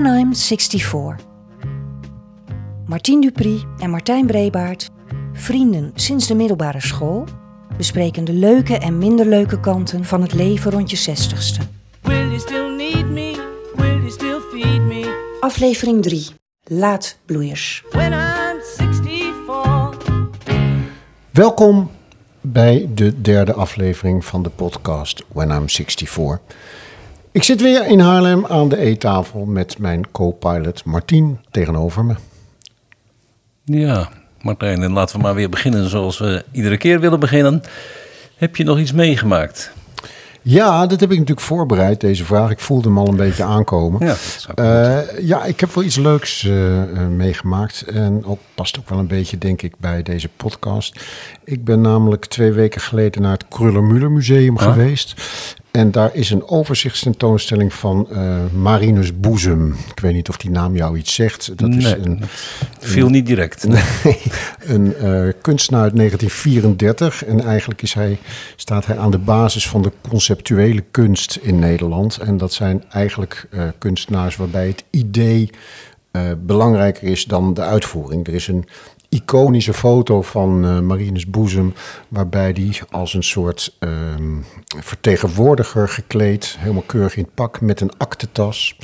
When I'm 64. Martien Dupri en Martijn Brebaert, vrienden sinds de middelbare school, bespreken de leuke en minder leuke kanten van het leven rond je 60ste. Will you still need me? Will you still feed me? Aflevering 3. Laatbloeiers. When I'm 64. Welkom bij de derde aflevering van de podcast When I'm 64. Ik zit weer in Haarlem aan de eettafel met mijn co-pilot Martien tegenover me. Ja, Martijn, en laten we maar weer beginnen zoals we iedere keer willen beginnen. Heb je nog iets meegemaakt? Ja, dat heb ik natuurlijk voorbereid, deze vraag. Ik voelde hem al een beetje aankomen. Ja, Eh, ja, ik heb wel iets leuks eh, eh, meegemaakt. En ook, past ook wel een beetje, denk ik, bij deze podcast. Ik ben namelijk twee weken geleden naar het Kruller-Müller Museum Ah. geweest. En daar is een overzichtstentoonstelling van eh, Marinus Boezem. Ik weet niet of die naam jou iets zegt. Dat is een, Viel niet direct. een eh, kunstenaar uit 1934. En eigenlijk is hij, staat hij aan de basis van de conceptuele kunst in Nederland. En dat zijn eigenlijk eh, kunstenaars waarbij het idee belangrijker is dan de uitvoering. Er is een iconische foto van eh, Marinus Boezem, waarbij hij als een soort ehm, vertegenwoordiger gekleed, helemaal keurig in het pak, met een aktentas.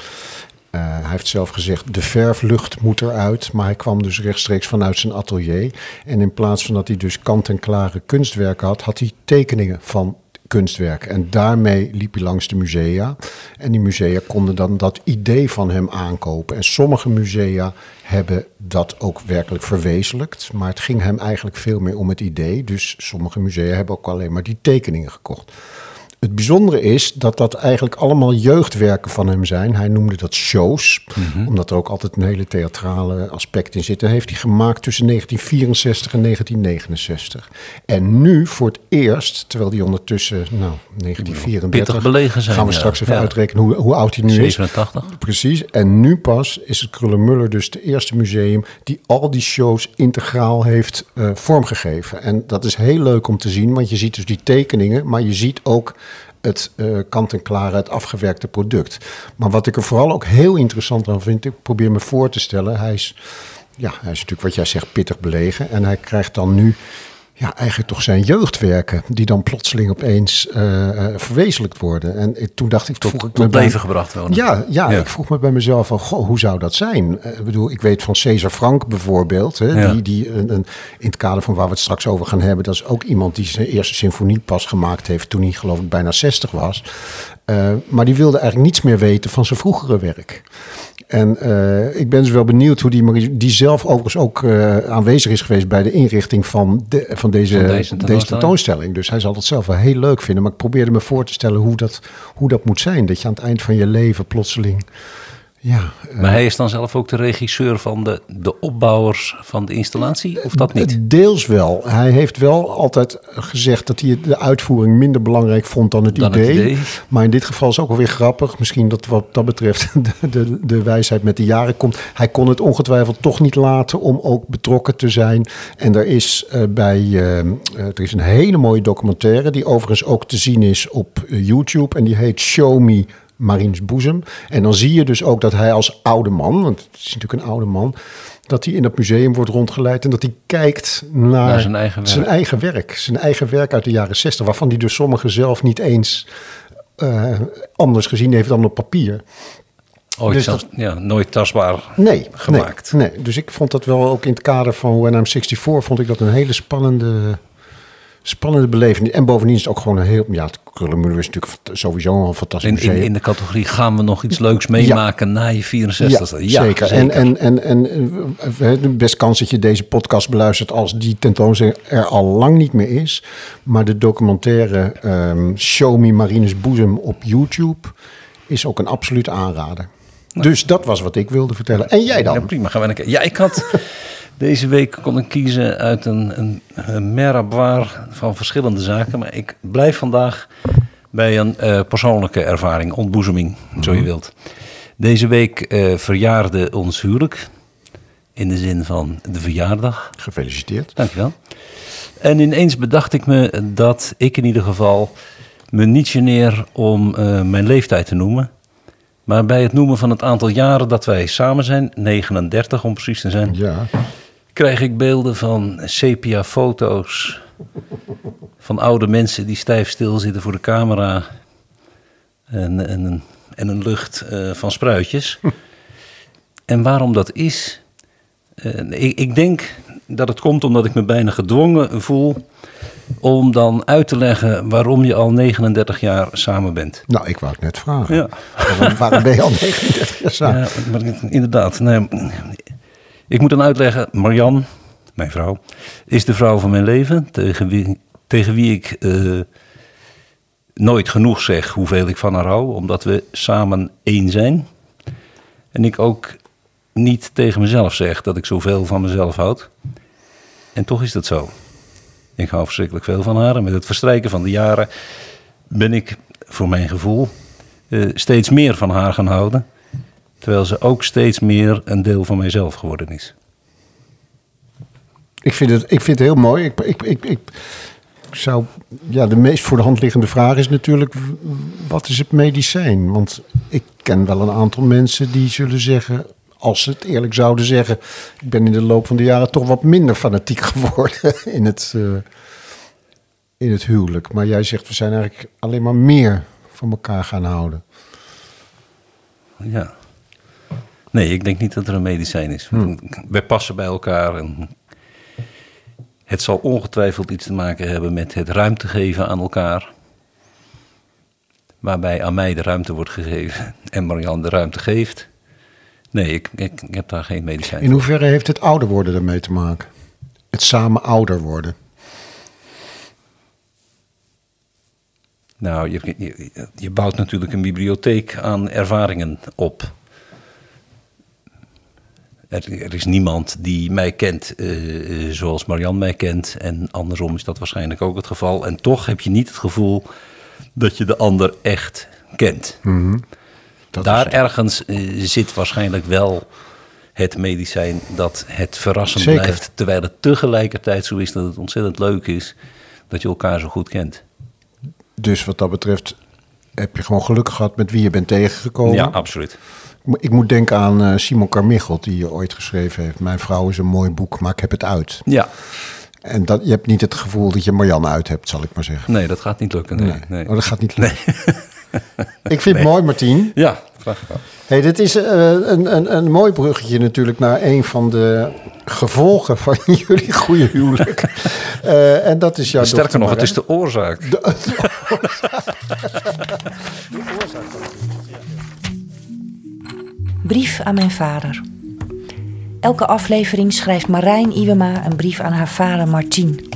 Eh, hij heeft zelf gezegd, de verflucht moet eruit. Maar hij kwam dus rechtstreeks vanuit zijn atelier. En in plaats van dat hij dus kant-en-klare kunstwerken had, had hij tekeningen van kunstwerken. En daarmee liep hij langs de musea. En die musea konden dan dat idee van hem aankopen. En sommige musea hebben dat ook werkelijk verwezenlijkt. Maar het ging hem eigenlijk veel meer om het idee. Dus sommige musea hebben ook alleen maar die tekeningen gekocht. Het bijzondere is dat dat eigenlijk allemaal jeugdwerken van hem zijn. Hij noemde dat shows, omdat er ook altijd een hele theatrale aspect in zit. En heeft hij gemaakt tussen 1964 en 1969. En nu voor het eerst, terwijl hij ondertussen, nou, 1934... Pittig belegen zijn, Gaan we straks even Ja. uitrekenen hoe, hoe oud hij nu is. 87. Precies. En nu pas is het Kruller-Müller dus de eerste museum die al die shows integraal heeft eh, vormgegeven. En dat is heel leuk om te zien, want je ziet dus die tekeningen, maar je ziet ook het eh, kant-en-klare, het afgewerkte product. Maar wat ik er vooral ook heel interessant aan vind, ik probeer me voor te stellen, hij is, ja, hij is natuurlijk wat jij zegt pittig belegen en hij krijgt dan nu ja, eigenlijk toch zijn jeugdwerken die dan plotseling opeens eh, eh, verwezenlijkt worden. En ik- toen dacht ik, Tot, vroeg ik me tot bij- leven gebracht worden. ja, ja, Ja. ik vroeg me bij mezelf van, goh, hoe zou dat zijn? Eh, ik bedoel, ik weet van Cesar Frank bijvoorbeeld, hè, Ja. die, die een, een, in het kader van waar we het straks over gaan hebben, dat is ook iemand die zijn eerste symfonie pas gemaakt heeft toen hij geloof ik bijna 60 was. Eh, maar die wilde eigenlijk niets meer weten van zijn vroegere werk. En eh, ik ben dus wel benieuwd hoe die, die zelf overigens ook eh, aanwezig is geweest bij de inrichting van, de, van, deze, Van deze deze, tentoonstelling. Dus hij zal het zelf wel heel leuk vinden. Maar ik probeerde me voor te stellen hoe dat, hoe dat moet zijn. Dat je aan het eind van je leven plotseling. Ja, eh, Maar hij is dan zelf ook de regisseur van de, de opbouwers van de installatie? Of dat niet? Deels wel. Hij heeft wel altijd gezegd dat hij de uitvoering minder belangrijk vond dan het, Dan het idee. Maar in dit geval is ook alweer grappig. Misschien dat wat dat betreft de, de, de wijsheid met de jaren komt. Hij kon het ongetwijfeld toch niet laten om ook betrokken te zijn. En er is eh, bij eh, eh, er is een hele mooie documentaire die overigens ook te zien is op eh, YouTube. En die heet Show Me Marines Boezem. En dan zie je dus ook dat hij als oude man, want het is natuurlijk een oude man, dat hij in dat museum wordt rondgeleid en dat hij kijkt naar, Naar zijn eigen werk. zijn eigen werk. Zijn eigen werk uit de jaren 60, waarvan hij dus sommigen zelf niet eens eh, anders gezien heeft dan op papier. Ooit dus zelfs- ja, nooit tastbaar Nee, gemaakt. Nee, nee, dus ik vond dat wel ook in het kader van When I'm 64 vond ik dat een hele spannende, spannende beleving. En bovendien is het ook gewoon een heel, ja, het Krullenmuller is natuurlijk sowieso een fantastisch In, museum. in, in de categorie gaan we nog iets leuks meemaken na je 64 Ja, zeker. En, en, en, en eh, eh, best kans dat je deze podcast beluistert als die tentoonstelling er al lang niet meer is. Maar de documentaire ehm, Show Me Marinus Boezem op YouTube is ook een absolute aanrader. Dus dat was wat ik wilde vertellen. En jij Ja, dan? prima, gaan we een keer. Ja, ik had deze week kon ik kiezen uit een, een, een merabwaar van verschillende zaken. Maar ik blijf vandaag bij een eh, persoonlijke ervaring, ontboezeming, zo je wilt. Deze week eh, verjaarde ons huwelijk. In de zin van de verjaardag. Gefeliciteerd. Dankjewel. En ineens bedacht ik me dat ik in ieder geval me niet geneer om eh, mijn leeftijd te noemen. Maar bij het noemen van het aantal jaren dat wij samen zijn, 39 om precies te zijn, Ja, krijg ik beelden van sepia-foto's van oude mensen die stijf stilzitten voor de camera en, en, een- en een lucht eh, van spruitjes. en waarom dat is, eh, ik, ik denk dat het komt omdat ik me bijna gedwongen voel om dan uit te leggen waarom je al 39 jaar samen bent. nou, ik wou het net vragen. Ja. Waarom, waarom ben je al 39 jaar samen? Ja, maar inderdaad. Nee, ik moet dan uitleggen, Marian, mijn vrouw, is de vrouw van mijn leven. Tegen wie, tegen wie ik eh, nooit genoeg zeg hoeveel ik van haar hou. Omdat we samen één zijn. En ik ook niet tegen mezelf zeg dat ik zoveel van mezelf houd. En toch is dat zo. Ik hou verschrikkelijk veel van haar. En met het verstrijken van de jaren ben ik, voor mijn gevoel, eh, steeds meer van haar gaan houden. Terwijl ze ook steeds meer een deel van mijzelf geworden is. Ik vind het, ik vind het heel mooi. Ik, ik, ik, ik zou, ja, de meest voor de hand liggende vraag is natuurlijk: wat is het medicijn? Want ik ken wel een aantal mensen die zullen zeggen, als ze het eerlijk zouden zeggen, ik ben in de loop van de jaren toch wat minder fanatiek geworden in het, eh, in het huwelijk. Maar jij zegt, we zijn eigenlijk alleen maar meer van elkaar gaan houden. Ja. Nee, ik denk niet dat er een medicijn is. Wij passen bij elkaar. En het zal ongetwijfeld iets te maken hebben met het ruimte geven aan elkaar. Waarbij aan mij de ruimte wordt gegeven en Marianne de ruimte geeft. Nee, ik, ik, ik heb daar geen medicijn In voor. hoeverre heeft het ouder worden ermee te maken? Het samen ouder worden. Nou, je, je, je bouwt natuurlijk een bibliotheek aan ervaringen op. Er, er is niemand die mij kent eh, zoals Marian mij kent. En andersom is dat waarschijnlijk ook het geval. En toch heb je niet het gevoel dat je de ander echt kent. Dat Daar ergens eh, zit waarschijnlijk wel het medicijn dat het verrassend Zeker. blijft. Terwijl het tegelijkertijd zo is dat het ontzettend leuk is dat je elkaar zo goed kent. Dus wat dat betreft heb je gewoon geluk gehad met wie je bent tegengekomen. Ja, absoluut. Ik mo- Ik moet denken aan eh, Simon Carmichelt, die je ooit geschreven heeft. Mijn vrouw is een mooi boek, maar ik heb het uit. Ja, En dat, je hebt niet het gevoel dat je Marianne uit hebt, zal ik maar zeggen. nee, dat gaat niet lukken. Nee, nee. Oh, dat gaat niet lukken. ik vind het mooi, Martien. Ja, graag gedaan. Hey, dit is eh, een, een, een mooi bruggetje natuurlijk naar een van de gevolgen van jullie goede huwelijk. Eh, en dat is jouw Sterker nog, het is de oorzaak. Brief aan mijn vader. Elke aflevering schrijft Marijn Iwema een brief aan haar vader Martien.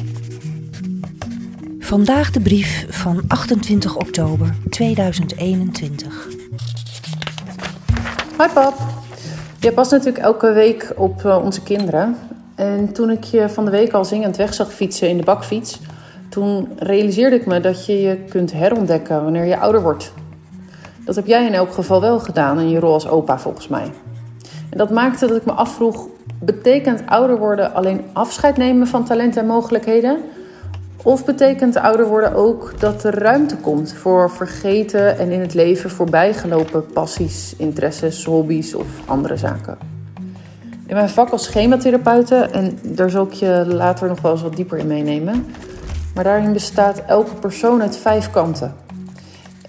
Vandaag de brief van 28 oktober 2021. Hoi pap. Je past natuurlijk elke week op eh, onze kinderen. En toen ik je van de week al zingend weg zag fietsen in de bakfiets... toen realiseerde ik me dat je je kunt herontdekken wanneer je ouder wordt. Dat heb jij in elk geval wel gedaan in je rol als opa volgens mij. En dat maakte dat ik me afvroeg... betekent ouder worden alleen afscheid nemen van talenten en mogelijkheden... Of betekent ouder worden ook dat er ruimte komt voor vergeten en in het leven voorbijgelopen passies, interesses, hobby's of andere zaken? In mijn vak als schematherapeute, en daar zal ik je later nog wel eens wat dieper in meenemen, maar daarin bestaat elke persoon uit vijf kanten.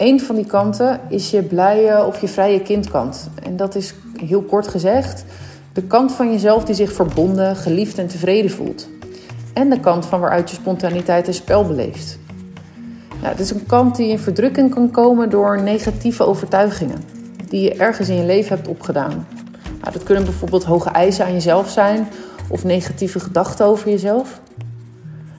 Eén van die kanten is je blije of je vrije kindkant. En dat is heel kort gezegd de kant van jezelf die zich verbonden, geliefd en tevreden voelt en de kant van waaruit je spontaniteit en spel beleeft. Het is een kant die in verdrukking kan komen door negatieve overtuigingen die je ergens in je leven hebt opgedaan. Nou, dat kunnen bijvoorbeeld hoge eisen aan jezelf zijn of negatieve gedachten over jezelf.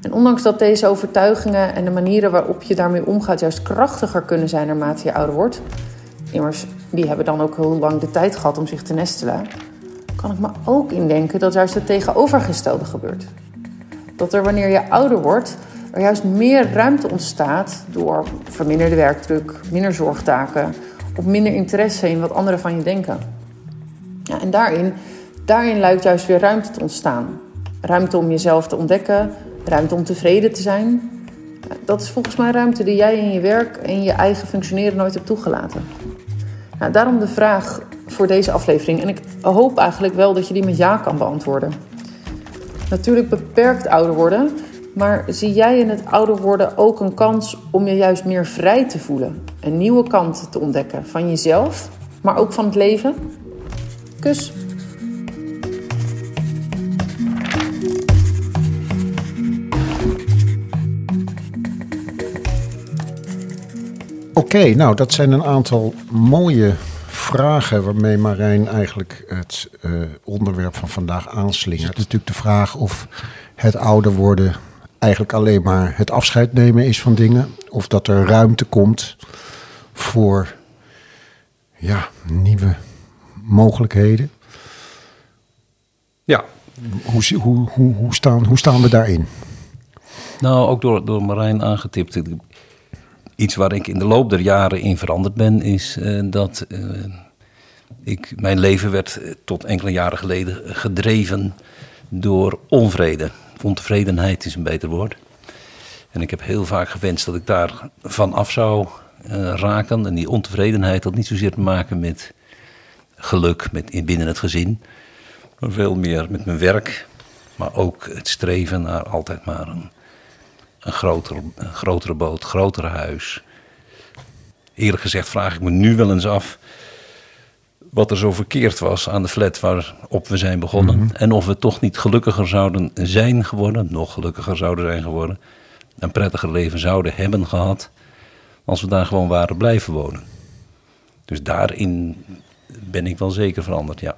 En ondanks dat deze overtuigingen en de manieren waarop je daarmee omgaat juist krachtiger kunnen zijn naarmate je ouder wordt, immers die hebben dan ook heel lang de tijd gehad om zich te nestelen, kan ik me ook indenken dat juist het tegenovergestelde gebeurt dat er wanneer je ouder wordt, er juist meer ruimte ontstaat door verminderde werkdruk, minder zorgtaken of minder interesse in wat anderen van je denken. Ja, en daarin, daarin lijkt juist weer ruimte te ontstaan. Ruimte om jezelf te ontdekken, ruimte om tevreden te zijn. Dat is volgens mij ruimte die jij in je werk en je eigen functioneren nooit hebt toegelaten. Nou, daarom de vraag voor deze aflevering. En ik hoop eigenlijk wel dat je die met ja kan beantwoorden. Natuurlijk beperkt ouder worden, maar zie jij in het ouder worden ook een kans om je juist meer vrij te voelen? Een nieuwe kant te ontdekken van jezelf, maar ook van het leven? Kus. Oké, nou dat zijn een aantal mooie vragen waarmee Marijn eigenlijk het uh, onderwerp van vandaag aanslingert. Het is natuurlijk de vraag of het ouder worden eigenlijk alleen maar het afscheid nemen is van dingen. Of dat er ruimte komt voor ja, nieuwe mogelijkheden. Ja. Hoe, hoe, hoe, hoe, staan, hoe staan we daarin? Nou, ook door, door Marijn aangetipt. Iets waar ik in de loop der jaren in veranderd ben, is uh, dat uh, ik, mijn leven werd tot enkele jaren geleden gedreven door onvrede. Ontevredenheid is een beter woord. En ik heb heel vaak gewenst dat ik daar van af zou raken. En die ontevredenheid had niet zozeer te maken met geluk met, binnen het gezin, maar veel meer met mijn werk. Maar ook het streven naar altijd maar een, een, groter, een grotere boot, groter huis. Eerlijk gezegd vraag ik me nu wel eens af wat er zo verkeerd was aan de flat waarop we zijn begonnen. Mm -hmm. En of we toch niet gelukkiger zouden zijn geworden, nog gelukkiger zouden zijn geworden. Een prettiger leven zouden hebben gehad als we daar gewoon waren blijven wonen. Dus daarin ben ik wel zeker veranderd, ja.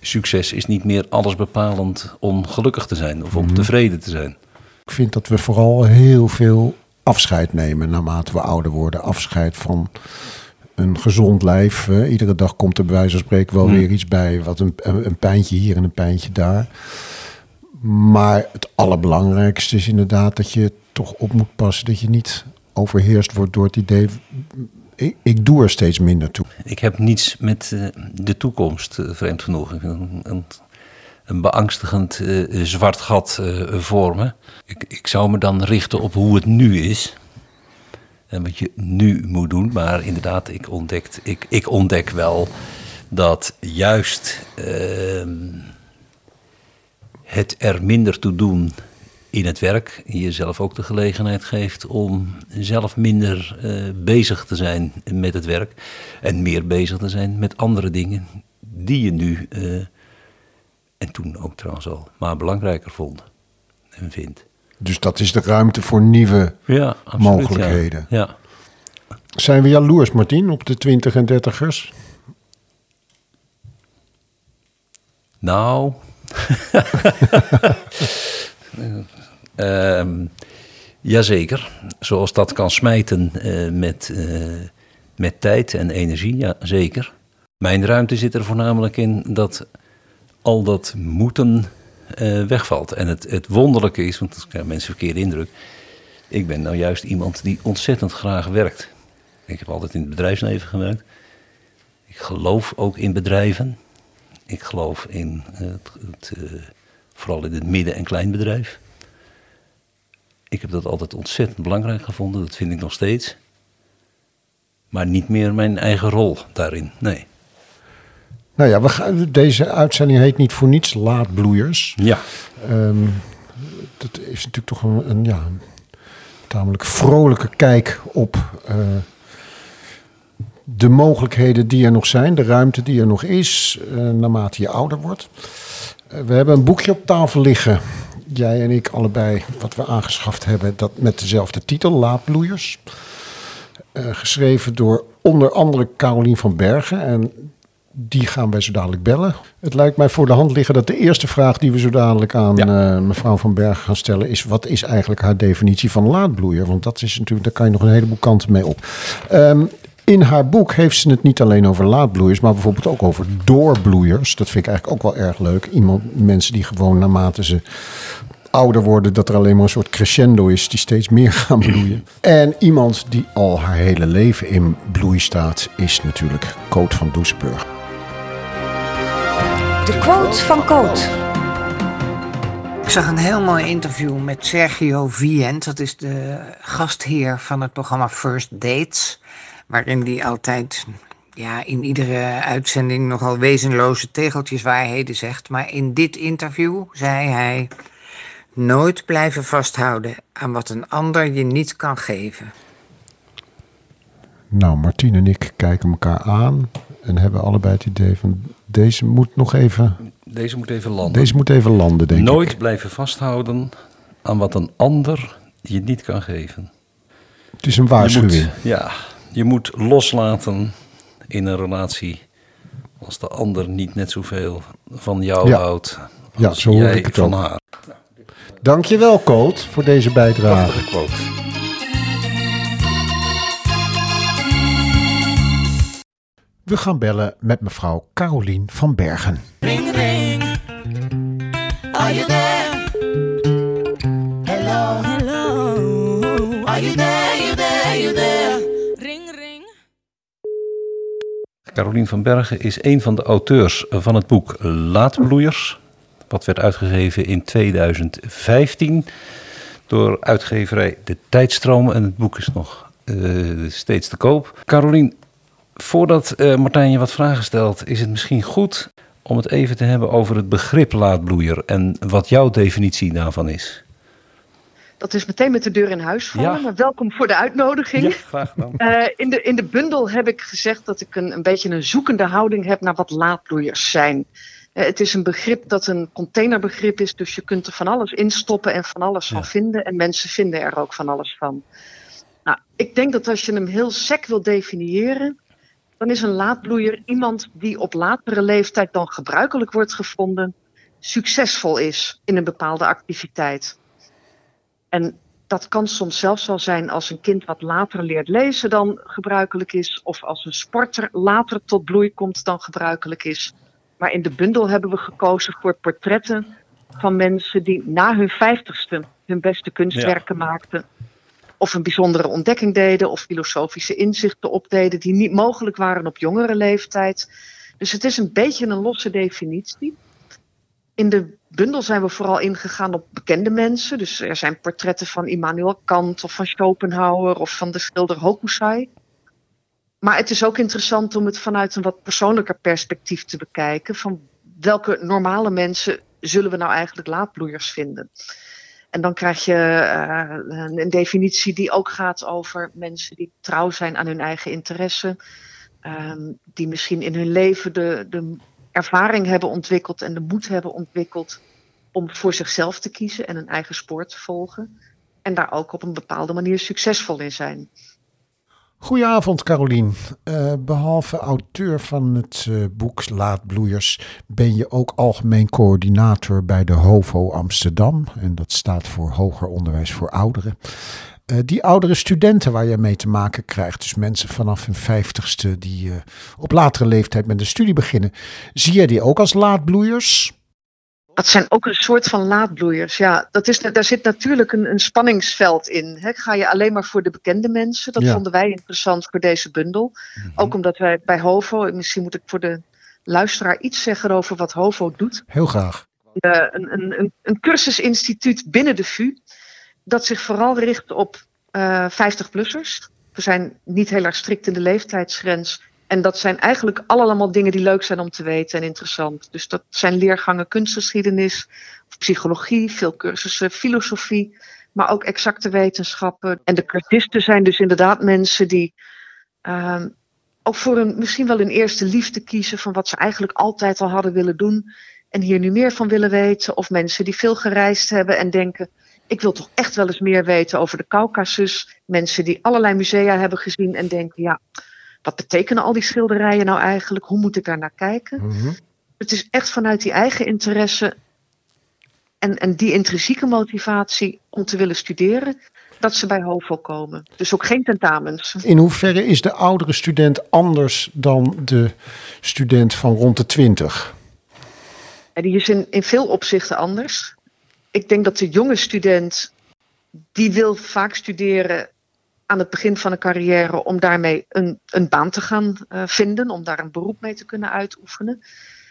Succes is niet meer alles bepalend om gelukkig te zijn of om mm-hmm. tevreden te zijn. Ik vind dat we vooral heel veel afscheid nemen naarmate we ouder worden. Afscheid van een gezond lijf. Uh, iedere dag komt er bij wijze van spreken wel mm. weer iets bij. Wat een, een, pijntje hier en een pijntje daar. Maar het allerbelangrijkste is inderdaad dat je toch op moet passen. Dat je niet overheerst wordt door het idee. Ik, ik doe er steeds minder toe. Ik heb niets met uh, de toekomst, uh, vreemd genoeg. Een, een, een beangstigend uh, zwart gat voor me. Ik, ik zou me dan richten op hoe het nu is. En wat je nu moet doen. Maar inderdaad, ik, ontdekt, ik, ik ontdek wel dat juist ehm, het er minder toe doen in het werk jezelf ook de gelegenheid geeft om zelf minder uh, bezig te zijn met het werk en meer bezig te zijn met andere dingen die je nu en toen ook trouwens al maar belangrijker vond en vindt. Dus dat is de ruimte voor nieuwe ja, absoluut, mogelijkheden. Ja. ja. Zijn we jaloers, Martien, op de 20 en 30ers? Nou. uh, jazeker. Zoals dat kan smijten uh, met, uh, met tijd en energie, ja, zeker. Mijn ruimte zit er voornamelijk in dat al dat moeten uh, wegvalt. En het, het wonderlijke is, want mensen verkeerde indruk. Ik ben nou juist iemand die ontzettend graag werkt. Ik heb altijd in het bedrijfsleven gewerkt. Ik geloof ook in bedrijven. Ik geloof in het, het uh, vooral in het midden- en kleinbedrijf. Ik heb dat altijd ontzettend belangrijk gevonden, dat vind ik nog steeds. Maar niet meer mijn eigen rol daarin, nee. Nou ja, we gaan, deze uitzending heet niet voor niets Laadbloeiers. Ja. Um, dat is natuurlijk toch een, een ja, tamelijk vrolijke kijk op uh, de mogelijkheden die er nog zijn, de ruimte die er nog is, uh, naarmate je ouder wordt. Uh, we hebben een boekje op tafel liggen, jij en ik allebei, wat we aangeschaft hebben, dat met dezelfde titel, Laadbloeiers. geschreven door onder andere Carolien van Bergen. En die gaan wij zo dadelijk bellen. Het lijkt mij voor de hand liggen dat de eerste vraag die we zo dadelijk aan ja. uh, mevrouw Van Berg gaan stellen is: wat is eigenlijk haar definitie van laadbloeier? Want dat is natuurlijk, daar kan je nog een heleboel kanten mee op. Um, in haar boek heeft ze het niet alleen over laadbloeiers, maar bijvoorbeeld ook over doorbloeiers. Dat vind ik eigenlijk ook wel erg leuk. Iemand, mensen die gewoon naarmate ze ouder worden, dat er alleen maar een soort crescendo is die steeds meer gaan bloeien. En iemand die al haar hele leven in bloei staat, is natuurlijk Coot van Doesburg. De quote van Coot. Ik zag een heel mooi interview met Sergio Vient. Dat is de gastheer van het programma First Dates. Waarin hij altijd ja, in iedere uitzending nogal wezenloze tegeltjeswaarheden zegt. Maar in dit interview zei hij: Nooit blijven vasthouden aan wat een ander je niet kan geven. Nou, Martien en ik kijken elkaar aan en hebben allebei het idee van deze moet nog even, Deze moet even landen. deze moet even landen, denk Nooit ik. blijven vasthouden aan wat een ander je niet kan geven. Het is een Je waarschuwing. moet, ja, je moet loslaten in een relatie als de ander niet net zoveel van jou Ja. houdt Ja, als zo hoor jij ik het van ook. haar. Dankjewel, Colt, voor deze bijdrage. Prachtige quote. We gaan bellen met mevrouw Carolien van Bergen. Ring ring. Are you there? Hello, hello. Are you there? You there? You there? Ring ring. Carolien van Bergen is een van de auteurs van het boek Laatbloeiers. Wat werd uitgegeven in 2015 door uitgeverij De Tijdstroom. En het boek is nog eh, steeds te koop. Carolien, voordat eh, Martijn je wat vragen stelt, is het misschien goed om het even te hebben over het begrip laatbloeier en wat jouw definitie daarvan is. Dat is meteen met de deur in huis vallen, Ja. maar welkom voor de uitnodiging. graag gedaan. Eh, in, de, in de bundel heb ik gezegd dat ik een, een beetje een zoekende houding heb naar wat laadbloeiers zijn. Eh, het is een begrip dat een containerbegrip is, dus je kunt er van alles in stoppen en van alles van Ja. vinden. En mensen vinden er ook van alles van. Nou, ik denk dat als je hem heel sec wil definiëren, dan is een laadbloeier iemand die op latere leeftijd dan gebruikelijk wordt gevonden, succesvol is in een bepaalde activiteit. En dat kan soms zelfs wel zijn als een kind wat later leert lezen dan gebruikelijk is, of als een sporter later tot bloei komt dan gebruikelijk is. Maar in de bundel hebben we gekozen voor portretten van mensen die na hun vijftigste hun beste kunstwerken maakten. Of een bijzondere ontdekking deden, of filosofische inzichten opdeden die niet mogelijk waren op jongere leeftijd. Dus het is een beetje een losse definitie. In de bundel zijn we vooral ingegaan op bekende mensen. Dus er zijn portretten van Immanuel Kant of van Schopenhauer of van de schilder Hokusai. Maar het is ook interessant om het vanuit een wat persoonlijker perspectief te bekijken. Van welke normale mensen zullen we nou eigenlijk laadbloeiers vinden? En dan krijg je eh, een, definitie die ook gaat over mensen die trouw zijn aan hun eigen interesse. ehm, die misschien in hun leven de, de ervaring hebben ontwikkeld en de moed hebben ontwikkeld om voor zichzelf te kiezen en een eigen spoor te volgen. En daar ook op een bepaalde manier succesvol in zijn. Goedenavond, Carolien. Eh, behalve auteur van het eh, boek Laatbloeiers ben je ook algemeen coördinator bij de HOVO Amsterdam. En dat staat voor Hoger Onderwijs voor Ouderen. Eh, die oudere studenten waar je mee te maken krijgt, dus mensen vanaf hun vijftigste die op latere leeftijd met de studie beginnen, zie jij die ook als laatbloeiers? Dat zijn ook een soort van laadbloeiers. Ja, dat is, daar zit natuurlijk een, een spanningsveld in. Ga je alleen maar voor de bekende mensen? Dat Ja. vonden wij interessant voor deze bundel. Ook omdat wij bij HOVO, en misschien moet ik voor de luisteraar iets zeggen over wat HOVO doet. Heel graag. Eh, een, een, een, een cursusinstituut binnen de VU. Dat zich vooral richt op eh 50-plussers. We zijn niet heel erg strikt in de leeftijdsgrens. En dat zijn eigenlijk allemaal dingen die leuk zijn om te weten en interessant. Dus dat zijn leergangen kunstgeschiedenis, psychologie, veel cursussen filosofie, maar ook exacte wetenschappen. En de cursisten zijn dus inderdaad mensen die ehm, ook voor een, misschien wel een eerste liefde kiezen van wat ze eigenlijk altijd al hadden willen doen. En hier nu meer van willen weten. Of mensen die veel gereisd hebben en denken, ik wil toch echt wel eens meer weten over de Caucasus. Mensen die allerlei musea hebben gezien en denken, ja, wat betekenen al die schilderijen nou eigenlijk? Hoe moet ik daar naar kijken? Mhm. Het is echt vanuit die eigen interesse en, en die intrinsieke motivatie om te willen studeren, dat ze bij HOVO komen. Dus ook geen tentamens. In hoeverre is de oudere student anders dan de student van rond de twintig? En die is in, in veel opzichten anders. Ik denk dat de jonge student, die wil vaak studeren aan het begin van een carrière om daarmee een, een baan te gaan eh, vinden, om daar een beroep mee te kunnen uitoefenen.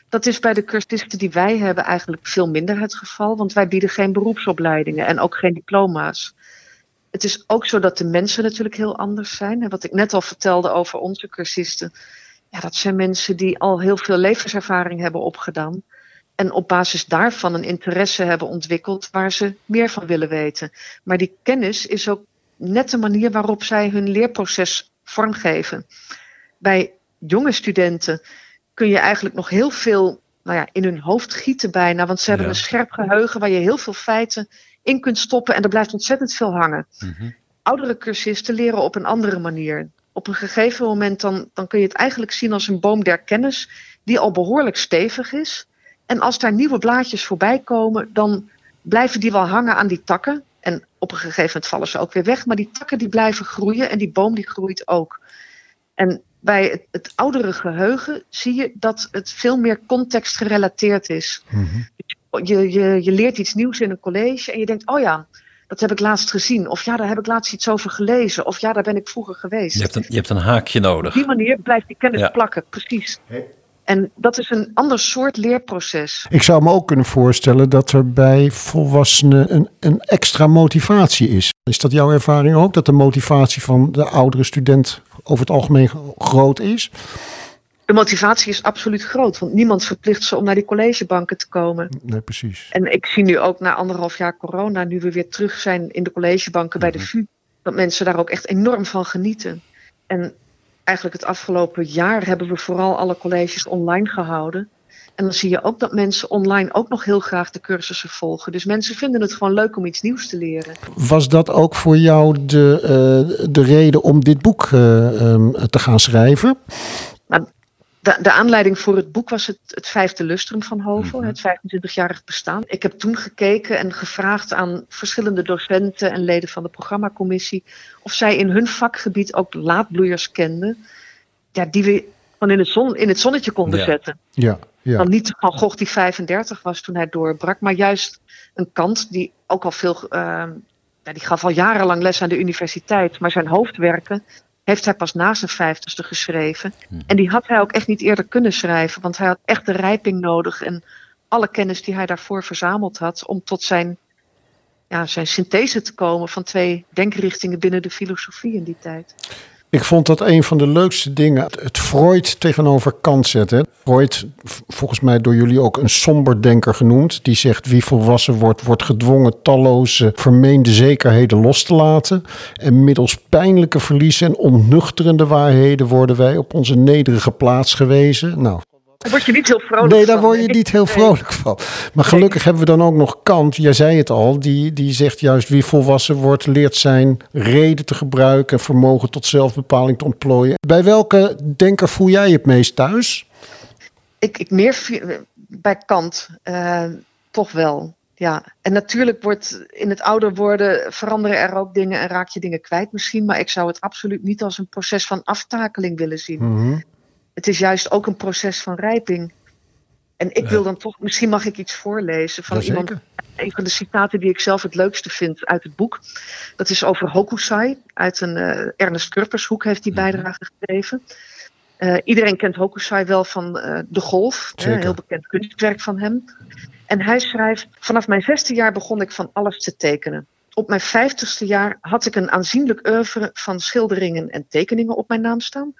Dat is bij de cursisten die wij hebben eigenlijk veel minder het geval, want wij bieden geen beroepsopleidingen en ook geen diploma's. Het is ook zo dat de mensen natuurlijk heel anders zijn. En wat ik net al vertelde over onze cursisten, ja, dat zijn mensen die al heel veel levenservaring hebben opgedaan. En op basis daarvan een interesse hebben ontwikkeld waar ze meer van willen weten. Maar die kennis is ook net de manier waarop zij hun leerproces vormgeven. Bij jonge studenten kun je eigenlijk nog heel veel nou ja, in hun hoofd gieten bijna. Want ze hebben Ja. een scherp geheugen waar je heel veel feiten in kunt stoppen. En er blijft ontzettend veel hangen. Mhm. Oudere cursisten leren op een andere manier. Op een gegeven moment dan, dan kun je het eigenlijk zien als een boom der kennis die al behoorlijk stevig is. En als daar nieuwe blaadjes voorbij komen, dan blijven die wel hangen aan die takken. Op een gegeven moment vallen ze ook weer weg. Maar die takken die blijven groeien en die boom die groeit ook. En bij het, het oudere geheugen zie je dat het veel meer contextgerelateerd is. je, je, je leert iets nieuws in een college en je denkt, oh ja, dat heb ik laatst gezien. Of ja, daar heb ik laatst iets over gelezen. Of ja, daar ben ik vroeger geweest. Je hebt een, je hebt een haakje Op nodig. die manier blijft die kennis Ja. plakken, precies. En dat is een ander soort leerproces. Ik zou me ook kunnen voorstellen dat er bij volwassenen een, een extra motivatie is. Is dat jouw ervaring ook? Dat de motivatie van de oudere student over het algemeen groot is? De motivatie is absoluut groot, want niemand verplicht ze om naar die collegebanken te komen. Nee, precies. En ik zie nu ook na anderhalf jaar corona, nu we weer terug zijn in de collegebanken bij de VU, dat mensen daar ook echt enorm van genieten. En eigenlijk het afgelopen jaar hebben we vooral alle colleges online gehouden. En dan zie je ook dat mensen online ook nog heel graag de cursussen volgen. Dus mensen vinden het gewoon leuk om iets nieuws te leren. Was dat ook voor jou de, eh, de reden om dit boek eh, ehm, te gaan schrijven? De, de aanleiding voor het boek was het, het vijfde lustrum van Hovel, het 25-jarig bestaan. Ik heb toen gekeken en gevraagd aan verschillende docenten en leden van de programmacommissie of zij in hun vakgebied ook laadbloeiers kenden, ja, die we gewoon in het, zon, in het zonnetje konden Ja. zetten. Ja, ja. Dan niet Van Gogh die 35 was toen hij doorbrak, maar juist een kant die ook al veel, ehm, ja, die gaf al jarenlang les aan de universiteit, maar zijn hoofdwerken heeft hij pas na zijn vijftigste geschreven. En die had hij ook echt niet eerder kunnen schrijven, want hij had echt de rijping nodig en alle kennis die hij daarvoor verzameld had om tot zijn, ja, zijn synthese te komen van twee denkrichtingen binnen de filosofie in die tijd. Ik vond dat een van de leukste dingen. Het Freud tegenover Kant zetten. Freud, volgens mij door jullie ook een somber denker genoemd. Die zegt wie volwassen wordt, wordt gedwongen talloze vermeende zekerheden los te laten. En middels pijnlijke verliezen en ontnuchterende waarheden worden wij op onze nederige plaats gewezen. Nou, Daar word je niet heel vrolijk Nee, daar van, word je niet heel vrolijk van. Maar gelukkig hebben we dan ook nog Kant. Jij zei het al. Die, die zegt juist wie volwassen wordt, leert zijn reden te gebruiken. En vermogen tot zelfbepaling te ontplooien. Bij welke denker voel jij het meest thuis? Ik, ik meer bij Kant, eh, toch wel. Ja, en natuurlijk wordt in het ouder worden veranderen er ook dingen en raak je dingen kwijt misschien. Maar ik zou het absoluut niet als een proces van aftakeling willen zien. Mhm. Het is juist ook een proces van rijping. En ik wil dan toch, misschien mag ik iets voorlezen van iemand. Een van de citaten die ik zelf het leukste vind uit het boek. Dat is over Hokusai. Uit een eh, Ernest Kurpershoek heeft die bijdrage geschreven. Eh, iedereen kent Hokusai wel van eh, De Golf. hè, een heel bekend kunstwerk van hem. En hij schrijft: Vanaf mijn zesde jaar begon ik van alles te tekenen. Op mijn vijftigste jaar had ik een aanzienlijk oeuvre van schilderingen en tekeningen op mijn naam staan.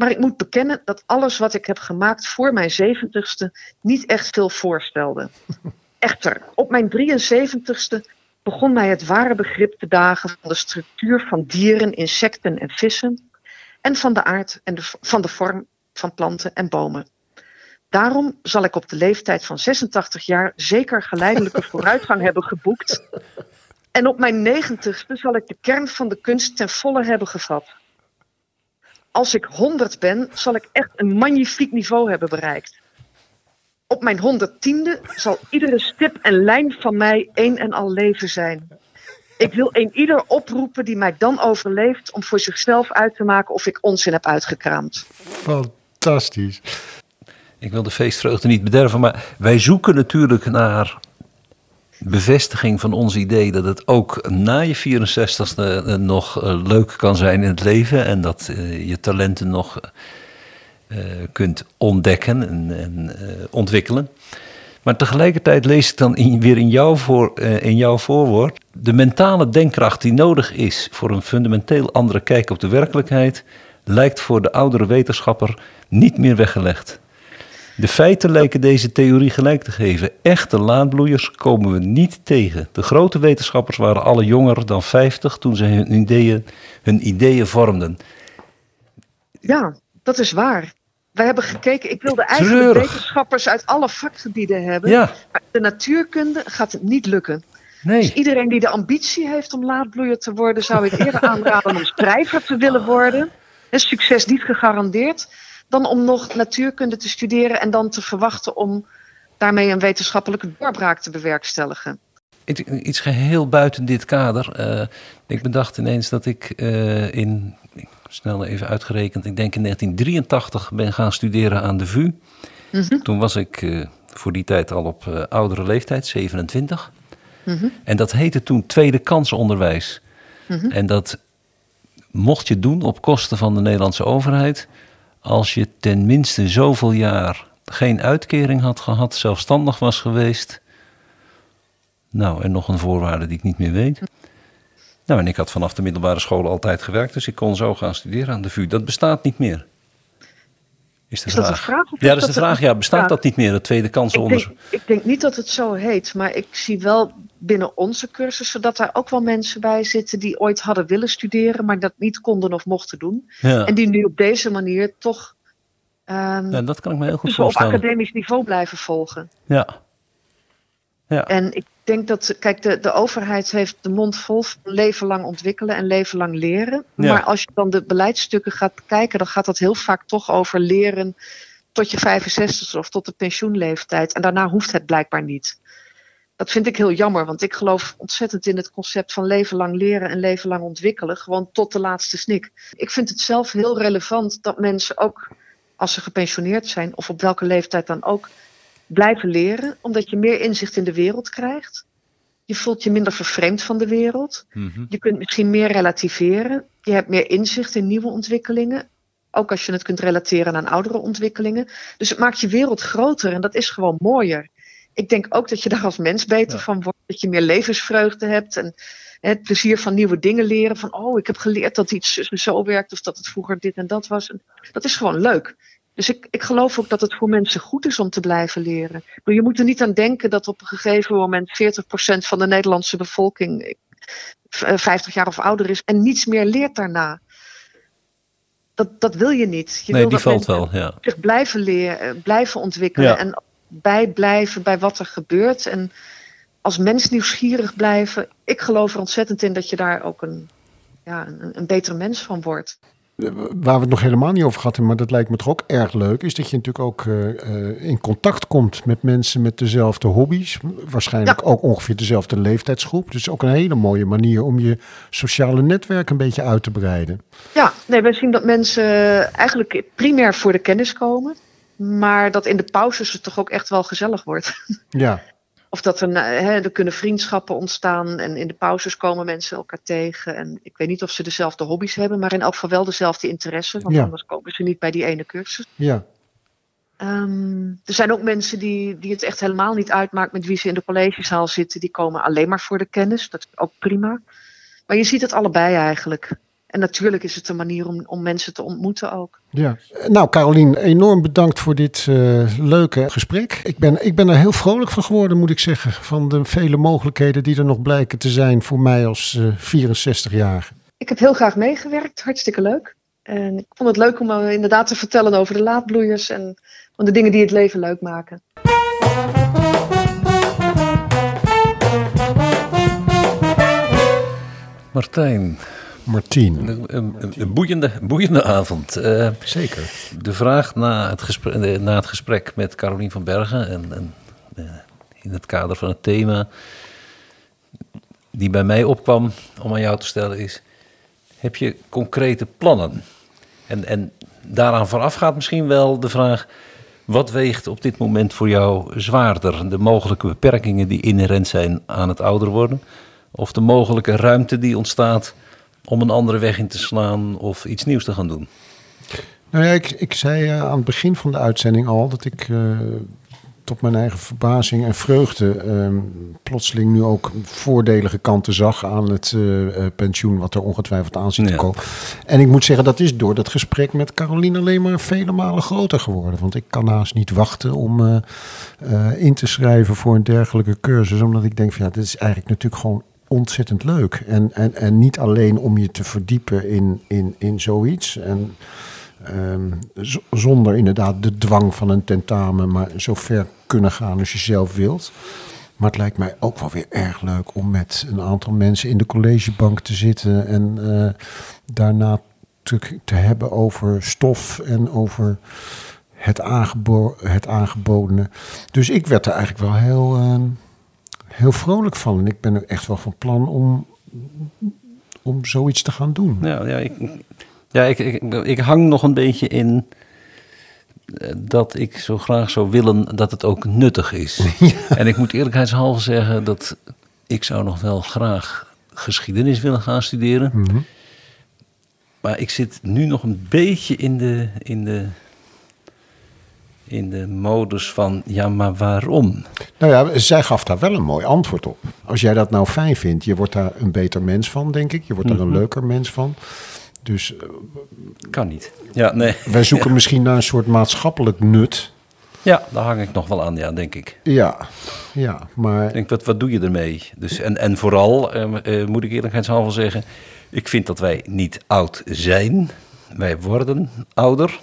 Maar ik moet bekennen dat alles wat ik heb gemaakt voor mijn zeventigste niet echt veel voorstelde. Echter, op mijn 73ste begon mij het ware begrip te dagen van de structuur van dieren, insecten en vissen. En van de aard en de, van de vorm van planten en bomen. Daarom zal ik op de leeftijd van 86 jaar zeker geleidelijke vooruitgang hebben geboekt. En op mijn 90ste zal ik de kern van de kunst ten volle hebben gevat. Als ik 100 ben, zal ik echt een magnifiek niveau hebben bereikt. Op mijn 110e zal iedere stip en lijn van mij één en al leven zijn. Ik wil een ieder oproepen die mij dan overleeft om voor zichzelf uit te maken of ik onzin heb uitgekraamd. Fantastisch. Ik wil de feestvreugde niet bederven, maar wij zoeken natuurlijk naar bevestiging van ons idee dat het ook na je 64ste eh, nog eh, leuk kan zijn in het leven en dat eh, je talenten nog kunt ontdekken en, en ontwikkelen. Maar tegelijkertijd lees ik dan in, weer in jouw, voor, in jouw voorwoord de mentale denkkracht die nodig is voor een fundamenteel andere kijk op de werkelijkheid lijkt voor de oudere wetenschapper niet meer weggelegd. De feiten lijken deze theorie gelijk te geven. Echte laadbloeiers komen we niet tegen. De grote wetenschappers waren alle jonger dan 50 toen ze hun ideeën, hun ideeën vormden. Ja, dat is waar. Wij hebben gekeken, ik wilde eigenlijk Treurig. wetenschappers uit alle vakgebieden hebben. Ja, Maar de natuurkunde gaat het niet lukken. Dus nee. iedereen die de ambitie heeft om laadbloeier te worden, zou ik eerder aanraden om schrijver te willen worden. En succes niet gegarandeerd. Dan om nog natuurkunde te studeren en dan te verwachten om daarmee een wetenschappelijke doorbraak te bewerkstelligen. Iets- Iets geheel buiten dit kader. Eh, ik bedacht ineens dat ik eh, in, ik- snel even uitgerekend, ik denk in 1983 ben gaan studeren aan de VU. Mhm. Toen was ik eh, voor die tijd al op oudere leeftijd, 27. Mhm. En dat heette toen tweede kansonderwijs. Mhm. En dat mocht je doen op kosten van de Nederlandse overheid. Als je tenminste zoveel jaar geen uitkering had gehad, zelfstandig was geweest. Nou, en nog een voorwaarde die ik niet meer weet. Nou, en ik had vanaf de middelbare school altijd gewerkt, dus ik kon zo gaan studeren aan de VU. Dat bestaat niet meer. Is de Is vraag. dat een vraag? Ja, dat is de vraag. Ja, bestaat Ja. dat niet meer, het tweede Ik kansenonderzoek? ik denk niet dat het zo heet, maar ik zie wel binnen onze cursussen dat daar ook wel mensen bij zitten die ooit hadden willen studeren, maar dat niet konden of mochten doen. Ja. En die nu op deze manier toch ehm, ja, dat kan ik me heel goed dus op voorstellen. academisch niveau blijven volgen. Ja. Ja. En ik denk dat, kijk, de, de overheid heeft de mond vol van leven lang ontwikkelen en leven lang leren. Ja. Maar als je dan de beleidsstukken gaat bekijken, dan gaat dat heel vaak toch over leren tot je 65 of tot de pensioenleeftijd. En daarna hoeft het blijkbaar niet. Dat vind ik heel jammer, want ik geloof ontzettend in het concept van leven lang leren en leven lang ontwikkelen. Gewoon tot de laatste snik. Ik vind het zelf heel relevant dat mensen ook als ze gepensioneerd zijn, of op welke leeftijd dan ook, blijven leren, omdat je meer inzicht in de wereld krijgt. Je voelt je minder vervreemd van de wereld. Mhm. Je kunt misschien meer relativeren. Je hebt meer inzicht in nieuwe ontwikkelingen. Ook als je het kunt relateren aan oudere ontwikkelingen. Dus het maakt je wereld groter en dat is gewoon mooier. Ik denk ook dat je daar als mens beter Ja. van wordt. Dat je meer levensvreugde hebt en het plezier van nieuwe dingen leren. Van oh, ik heb geleerd dat iets zo- werkt of dat het vroeger dit en dat was. En dat is gewoon leuk. Dus ik, ik geloof ook dat het voor mensen goed is om te blijven leren. Maar je moet er niet aan denken dat op een gegeven moment 40% van de Nederlandse bevolking eh, v- eh, 50 jaar of ouder is en niets meer leert daarna. Dat, dat wil je niet. Je Nee, wil die dat valt wel, ja. zich blijven leren, eh, blijven ontwikkelen Ja. en bijblijven bij wat er gebeurt. En als mens nieuwsgierig blijven. Ik geloof er ontzettend in dat je daar ook een, ja, een, een betere mens van wordt. Waar we het nog helemaal niet over gehad hebben, maar dat lijkt me toch ook erg leuk, is dat je natuurlijk ook eh, eh, in contact komt met mensen met dezelfde hobby's. Waarschijnlijk ook ongeveer dezelfde leeftijdsgroep. Dus ook een hele mooie manier om je sociale netwerk een beetje uit te breiden. Ja, nee, wij zien dat mensen eigenlijk primair voor de kennis komen. Maar dat in de pauzes het toch ook echt wel gezellig wordt. Ja, Of dat er, na- hè, er kunnen vriendschappen ontstaan en in de pauzes komen mensen elkaar tegen. En ik weet niet of ze dezelfde hobby's hebben, maar in elk geval wel dezelfde interesse. Want Ja. anders komen ze niet bij die ene cursus. ja. Ehm, er zijn ook mensen die, die het echt helemaal niet uitmaakt met wie ze in de collegezaal zitten. Die komen alleen maar voor de kennis. Dat is ook prima. Maar je ziet het allebei eigenlijk. En natuurlijk is het een manier om, om mensen te ontmoeten ook. Ja. Nou, Carolien, enorm bedankt voor dit eh, leuke gesprek. Ik ben, ik ben er heel vrolijk van geworden, moet ik zeggen. Van de vele mogelijkheden die er nog blijken te zijn voor mij als eh 64 jaar. Ik heb heel graag meegewerkt, hartstikke leuk. En ik vond het leuk om eh, inderdaad te vertellen over de laadbloeiers en van de dingen die het leven leuk maken. Martijn, Martien. een, een, een boeiende, boeiende avond. Eh, Zeker. de vraag na het, gesprek, eh, na het gesprek met Carolien van Bergen... en, en eh, in het kader van het thema... die bij mij opkwam om aan jou te stellen is... heb je concrete plannen? En, en daaraan vooraf gaat misschien wel de vraag... wat weegt op dit moment voor jou zwaarder? De mogelijke beperkingen die inherent zijn aan het ouder worden... of de mogelijke ruimte die ontstaat om een andere weg in te slaan... of iets nieuws te gaan doen? Nou ja, ik, ik zei eh, aan het begin van de uitzending al dat ik eh, tot mijn eigen verbazing en vreugde ehm, plotseling nu ook voordelige kanten zag aan het eh, pensioen, wat er ongetwijfeld aan zit te Ja. komen. En ik moet zeggen, dat is door dat gesprek met Caroline alleen maar vele malen groter geworden. Want ik kan haast niet wachten om in te schrijven voor een dergelijke cursus. Omdat ik denk van ja, dit is eigenlijk natuurlijk gewoon ontzettend leuk. En, en, en niet alleen om je te verdiepen in, in, in zoiets. En Ehm, zonder inderdaad de dwang van een tentamen, maar zo ver kunnen gaan als je zelf wilt. Maar het lijkt mij ook wel weer erg leuk om met een aantal mensen in de collegebank te zitten en eh, daarna te, te hebben over stof en over het, aangebo het aangebodene. Dus ik werd er eigenlijk wel heel, ehm, heel vrolijk van. En ik ben er echt wel van plan om, om zoiets te gaan doen. Ja, ja, ik, ja ik, ik, ik hang nog een beetje in eh, dat ik zo graag zou willen dat het ook nuttig is. En ik moet eerlijkheidshalve zeggen dat ik zou nog wel graag geschiedenis willen gaan studeren. Mhm. Maar ik zit nu nog een beetje in de, in de, in de modus van, ja, maar waarom? Nou ja, zij gaf daar wel een mooi antwoord op. Als jij dat nou fijn vindt, je wordt daar een beter mens van, denk ik. Je wordt daar een leuker mens van. Dus eh, Kan niet. Ja, nee. wij zoeken misschien naar een soort maatschappelijk nut. Ja, daar hang ik nog wel aan, ja, denk ik. Ja, ja, maar Ik denk, wat, wat doe je ermee? Dus, en, en vooral, eh, eh, moet ik eerlijkheidshalve zeggen... ik vind dat wij niet oud zijn. Wij worden ouder.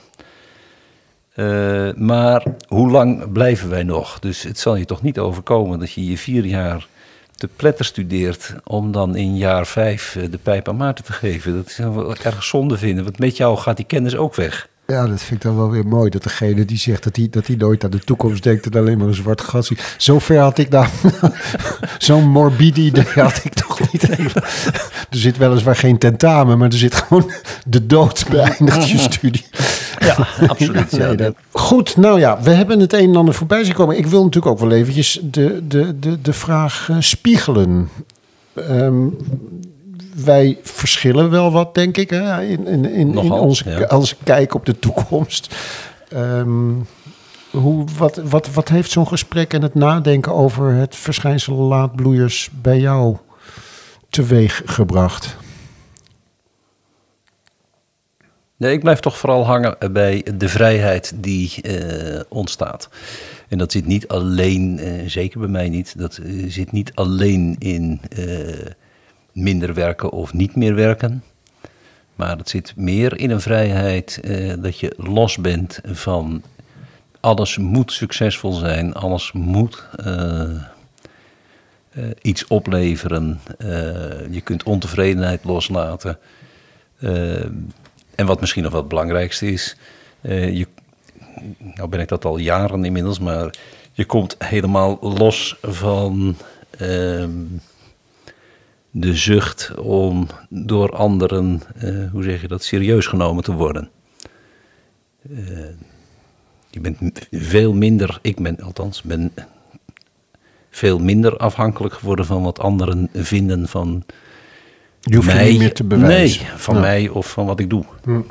Eh, maar hoe lang blijven wij nog? Dus het zal je toch niet overkomen dat je je vier jaar te pletter studeert... om dan in jaar vijf eh, de pijp aan Maarten te geven. Dat is erg zonde vinden, want met jou gaat die kennis ook weg. Ja, dat vind ik dan wel weer mooi. Dat degene die zegt dat hij, dat hij nooit aan de toekomst denkt en alleen maar een zwart gat ziet. Zover had ik daar, zo'n morbide idee had ik toch niet. Even. Er zit weliswaar geen tentamen, maar er zit gewoon de dood beëindigt je studie. Ja, absoluut. Nee, ja. dat- Goed, nou ja, we hebben het een en ander voorbij zien komen. Ik wil natuurlijk ook wel eventjes de, de, de, de vraag eh, spiegelen. Ehm, wij verschillen wel wat, denk ik, hè, in, in, in, onze, ja. onze kijk op de toekomst. Ehm, hoe, wat, wat, wat heeft zo'n gesprek en het nadenken over het verschijnsel laadbloeiers bij jou teweeg gebracht? Nee, ik blijf toch vooral hangen bij de vrijheid die eh, ontstaat. En dat zit niet alleen, eh, zeker bij mij niet, dat eh, zit niet alleen in minder werken of niet meer werken. Maar het zit meer in een vrijheid eh, dat je los bent van alles moet succesvol zijn, alles moet eh, eh, iets opleveren. Je kunt ontevredenheid loslaten. En wat misschien nog wel het belangrijkste is, je, nou ben ik dat al jaren inmiddels, maar je komt helemaal los van ehm, de zucht om door anderen, eh, hoe zeg je dat, serieus genomen te worden. Eh, je bent veel minder, ik ben althans, ben veel minder afhankelijk geworden van wat anderen vinden van Je hoeft mij. je niet meer te bewijzen. Nee, van Ja. mij of van wat ik doe. Hm.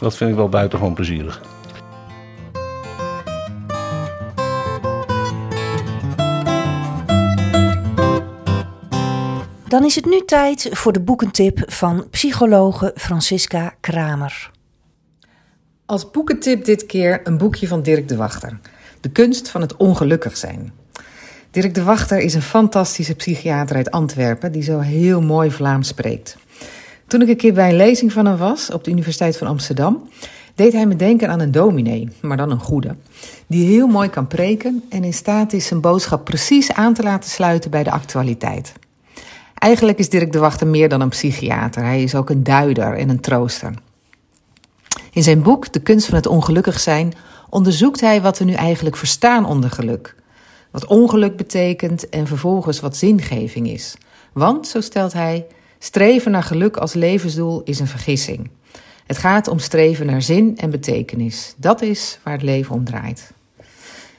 Dat vind ik wel buitengewoon plezierig. Dan is het nu tijd voor de boekentip van psychologe Francisca Kramer. Als boekentip dit keer een boekje van Dirk de Wachter. De kunst van het ongelukkig zijn. Dirk de Wachter is een fantastische psychiater uit Antwerpen die zo heel mooi Vlaams spreekt. Toen ik een keer bij een lezing van hem was op de Universiteit van Amsterdam, deed hij me denken aan een dominee, maar dan een goede. Die heel mooi kan preken en in staat is zijn boodschap precies aan te laten sluiten bij de actualiteit. Eigenlijk is Dirk de Wachter meer dan een psychiater. Hij is ook een duider en een trooster. In zijn boek De kunst van het ongelukkig zijn onderzoekt hij wat we nu eigenlijk verstaan onder geluk. Wat ongeluk betekent en vervolgens wat zingeving is. Want, zo stelt hij, streven naar geluk als levensdoel is een vergissing. Het gaat om streven naar zin en betekenis. Dat is waar het leven om draait.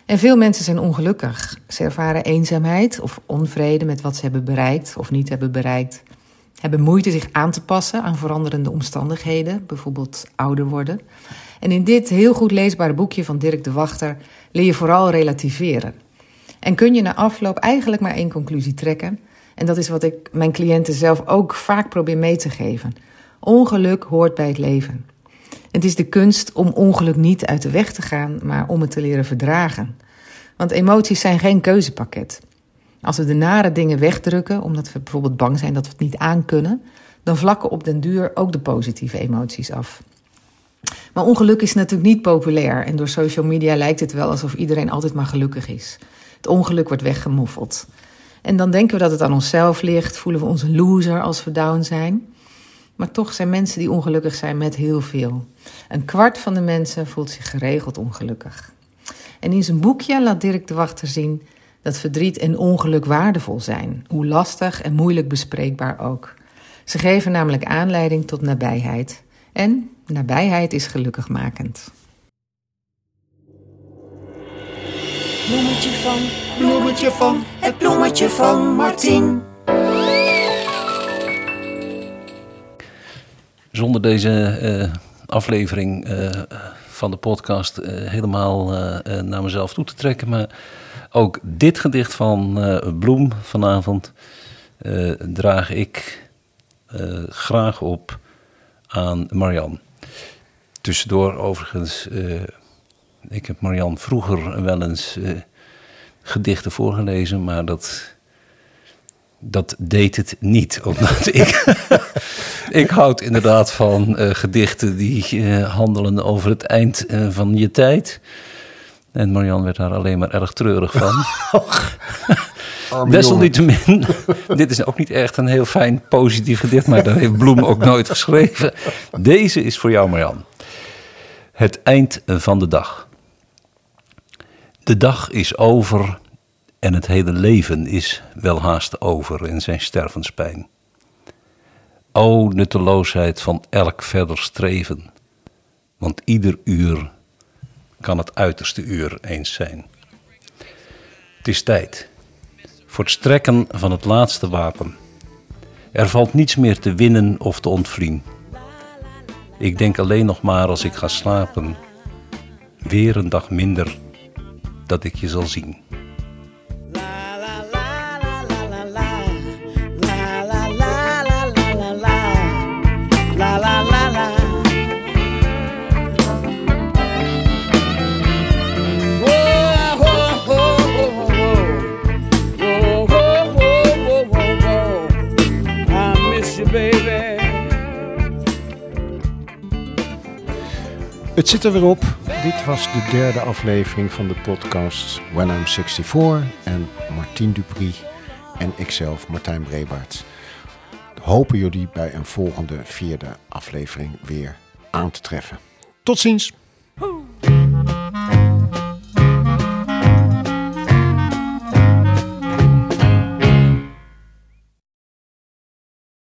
En veel mensen zijn ongelukkig. Ze ervaren eenzaamheid of onvrede met wat ze hebben bereikt of niet hebben bereikt. Hebben moeite zich aan te passen aan veranderende omstandigheden, bijvoorbeeld ouder worden. En in dit heel goed leesbare boekje van Dirk de Wachter leer je vooral relativeren. En kun je na afloop eigenlijk maar één conclusie trekken. En dat is wat ik mijn cliënten zelf ook vaak probeer mee te geven. Ongeluk hoort bij het leven. Het is de kunst om ongeluk niet uit de weg te gaan, maar om het te leren verdragen. Want emoties zijn geen keuzepakket. Als we de nare dingen wegdrukken, omdat we bijvoorbeeld bang zijn dat we het niet aankunnen, dan vlakken op den duur ook de positieve emoties af. Maar ongeluk is natuurlijk niet populair en door social media lijkt het wel alsof iedereen altijd maar gelukkig is. Het ongeluk wordt weggemoffeld. En dan denken we dat het aan onszelf ligt, voelen we ons een loser als we down zijn. Maar toch zijn mensen die ongelukkig zijn met heel veel. Een kwart van de mensen voelt zich geregeld ongelukkig. En in zijn boekje laat Dirk de Wachter zien dat verdriet en ongeluk waardevol zijn, hoe lastig en moeilijk bespreekbaar ook. Ze geven namelijk aanleiding tot nabijheid. En nabijheid is gelukkigmakend. Bloemetje van, bloemetje van, het bloemetje van Martin. Zonder deze eh, aflevering eh, van de podcast eh, helemaal naar mezelf toe te trekken. Maar ook dit gedicht van Bloem vanavond draag ik graag op aan Marian. Tussendoor overigens, ik heb Marian vroeger wel eens gedichten voorgelezen, maar dat dat deed het niet. Omdat ik, ik houd inderdaad van uh, gedichten die uh, handelen over het eind uh, van je tijd. En Marian werd daar alleen maar erg treurig van. Desalniettemin, dit is ook niet echt een heel fijn positief gedicht, maar daar heeft Bloem ook nooit geschreven. Deze is voor jou, Marian. Het eind van de dag. De dag is over en het hele leven is welhaast over in zijn stervenspijn. O nutteloosheid van elk verder streven, want ieder uur kan het uiterste uur eens zijn. Het is tijd voor het strekken van het laatste wapen. Er valt niets meer te winnen of te ontvlien. Ik denk alleen nog maar als ik ga slapen, weer een dag minder dat ik je zal zien. Het zit er weer op. Dit was de derde aflevering van de podcast When I'm 64. En Martien Dupri en ikzelf, Martijn Brebaert, hopen jullie bij een volgende vierde aflevering weer aan te treffen. Tot ziens!